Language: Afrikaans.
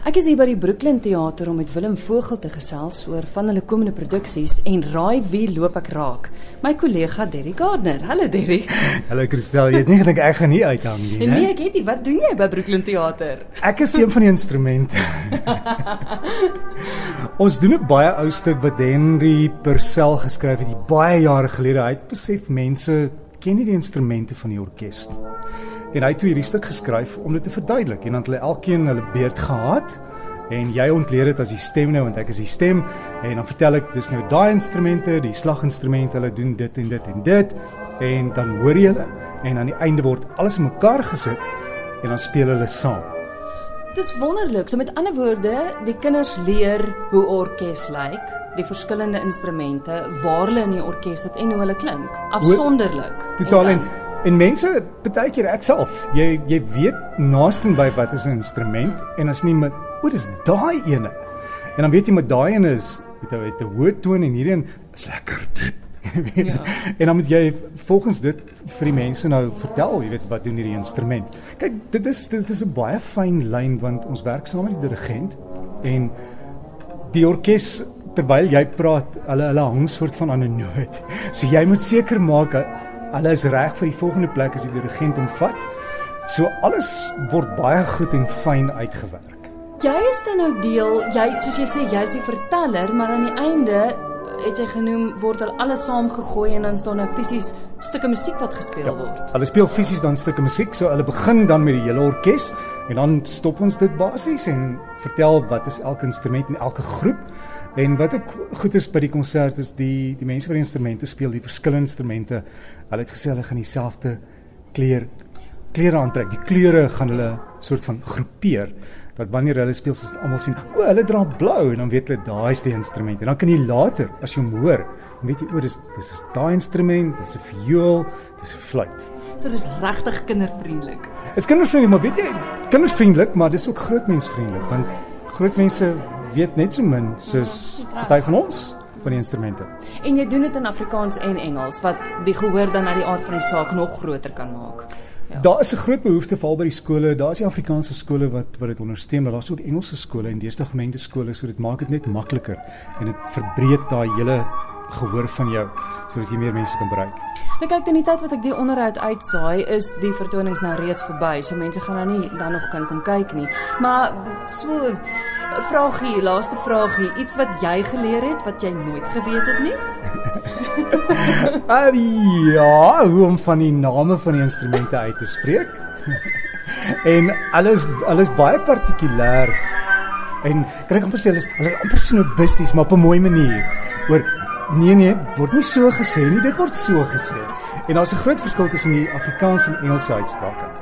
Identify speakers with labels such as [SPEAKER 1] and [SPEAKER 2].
[SPEAKER 1] Ek is hier by die Brooklyn Theater om met Willem Vogel te gesels oor van hulle komende produksies en raai wie loop ek raak. My kollega Derry Gardner. Hallo Derry.
[SPEAKER 2] Hallo Christel, jy het nie gedink ek gaan nie uithang nie,
[SPEAKER 1] né? Nee, ek het nie. Wat doen jy by Brooklyn Theater?
[SPEAKER 2] Ek is een van die instrumente. Ons doen 'n baie ou stuk wat Henry Purcell geskryf het baie jare gelede. Hy het besef mense ken nie die instrumente van die orkes nie. En hy het hierdie stuk geskryf om dit te verduidelik en dan het hulle elkeen hulle beurt gehad en jy ontleed dit as die stem nou want ek is die stem en dan vertel ek dis nou daai instrumente, die slaginstrumente, hulle doen dit en dit en dit en dan hoor jy hulle en aan die einde word alles in mekaar gesit en dan speel hulle saam.
[SPEAKER 1] Dis wonderlik. So met ander woorde, die kinders leer hoe orkes lyk, die verskillende instrumente, waar hulle in die orkes sit en hoe hulle klink. Afsonderlik.
[SPEAKER 2] Totaal en, en En mense, baie keer ek self, jy jy weet naaste by wat is 'n instrument en as nie met o, dis daai ene. En dan weet jy met daai ene is met 'n met 'n hoë toon en hierdie een is lekker diep. Ja. en dan moet jy volgens dit vir die mense nou vertel, jy weet wat doen hierdie instrument. Kyk, dit is dit is 'n baie fyn lyn want ons werk saam met die dirigent en die orkes terwyl jy praat, hulle hulle hang soort van aan 'n noot. So jy moet seker maak Hulle is reg vir die volgende plek as die dirigent hom vat. So alles word baie goed en fyn uitgewerk.
[SPEAKER 1] Jy is dan nou deel, jy soos jy sê jy's die verteller, maar aan die einde het jy genoem word hulle alles saamgegooi en dan staan nou fisies stukke musiek wat gespeel ja, word.
[SPEAKER 2] Hulle speel fisies dan stukke musiek, so hulle begin dan met die hele orkes en dan stop ons dit basies en vertel wat is elke instrument en elke groep En wat ook goed is by die konsert is die die mense wat die instrumente speel, die verskillende instrumente. Hulle het gesê hulle gaan dieselfde kleur klere aantrek. Die kleure gaan hulle soort van groepeer dat wanneer hulle speel, sal almal sien, o, hulle dra blou en dan weet hulle daai is die instrument. En dan kan jy later as jy hom hoor, dan weet jy o, dis dis is daai instrument, dis 'n viool, dis 'n fluit.
[SPEAKER 1] So dis regtig kindervriendelik.
[SPEAKER 2] Dit is kindervriendelik, maar weet jy, kindervriendelik, maar dis ook grootmensvriendelik want groot mense weet net so min soos party van ons van die instrumente.
[SPEAKER 1] En jy doen dit in Afrikaans en Engels wat die gehoor dan na die aard van die saak nog groter kan maak.
[SPEAKER 2] Ja. Daar is 'n groot behoefte val by die skole. Daar is die Afrikaanse skole wat wat dit ondersteun, maar daar's ook Engelse skole en deesdae gemengde skole, so dit maak dit net makliker en dit verbreek daai hele gehoor van jou sodat jy meer mense kan bereik.
[SPEAKER 1] Nou kyk, in die tyd wat ek die onderhoud uitsaai, is die vertonings nou reeds verby, so mense gaan nou nie dan nog kan kom kyk nie. Maar so vragie, laaste vragie, iets wat jy geleer het wat jy nooit geweet het nie?
[SPEAKER 2] ah ja, hoe om van die name van die instrumente uit te spreek. en alles alles baie partikulêr. En kan ek amper sê hulle is hulle is amper snobisties, maar op 'n mooi manier. Oor Nee nee, word nie so gesê nie, dit word so gesê. En daar's 'n groot verskil tussen die Afrikaanse en Engelse uitsprake.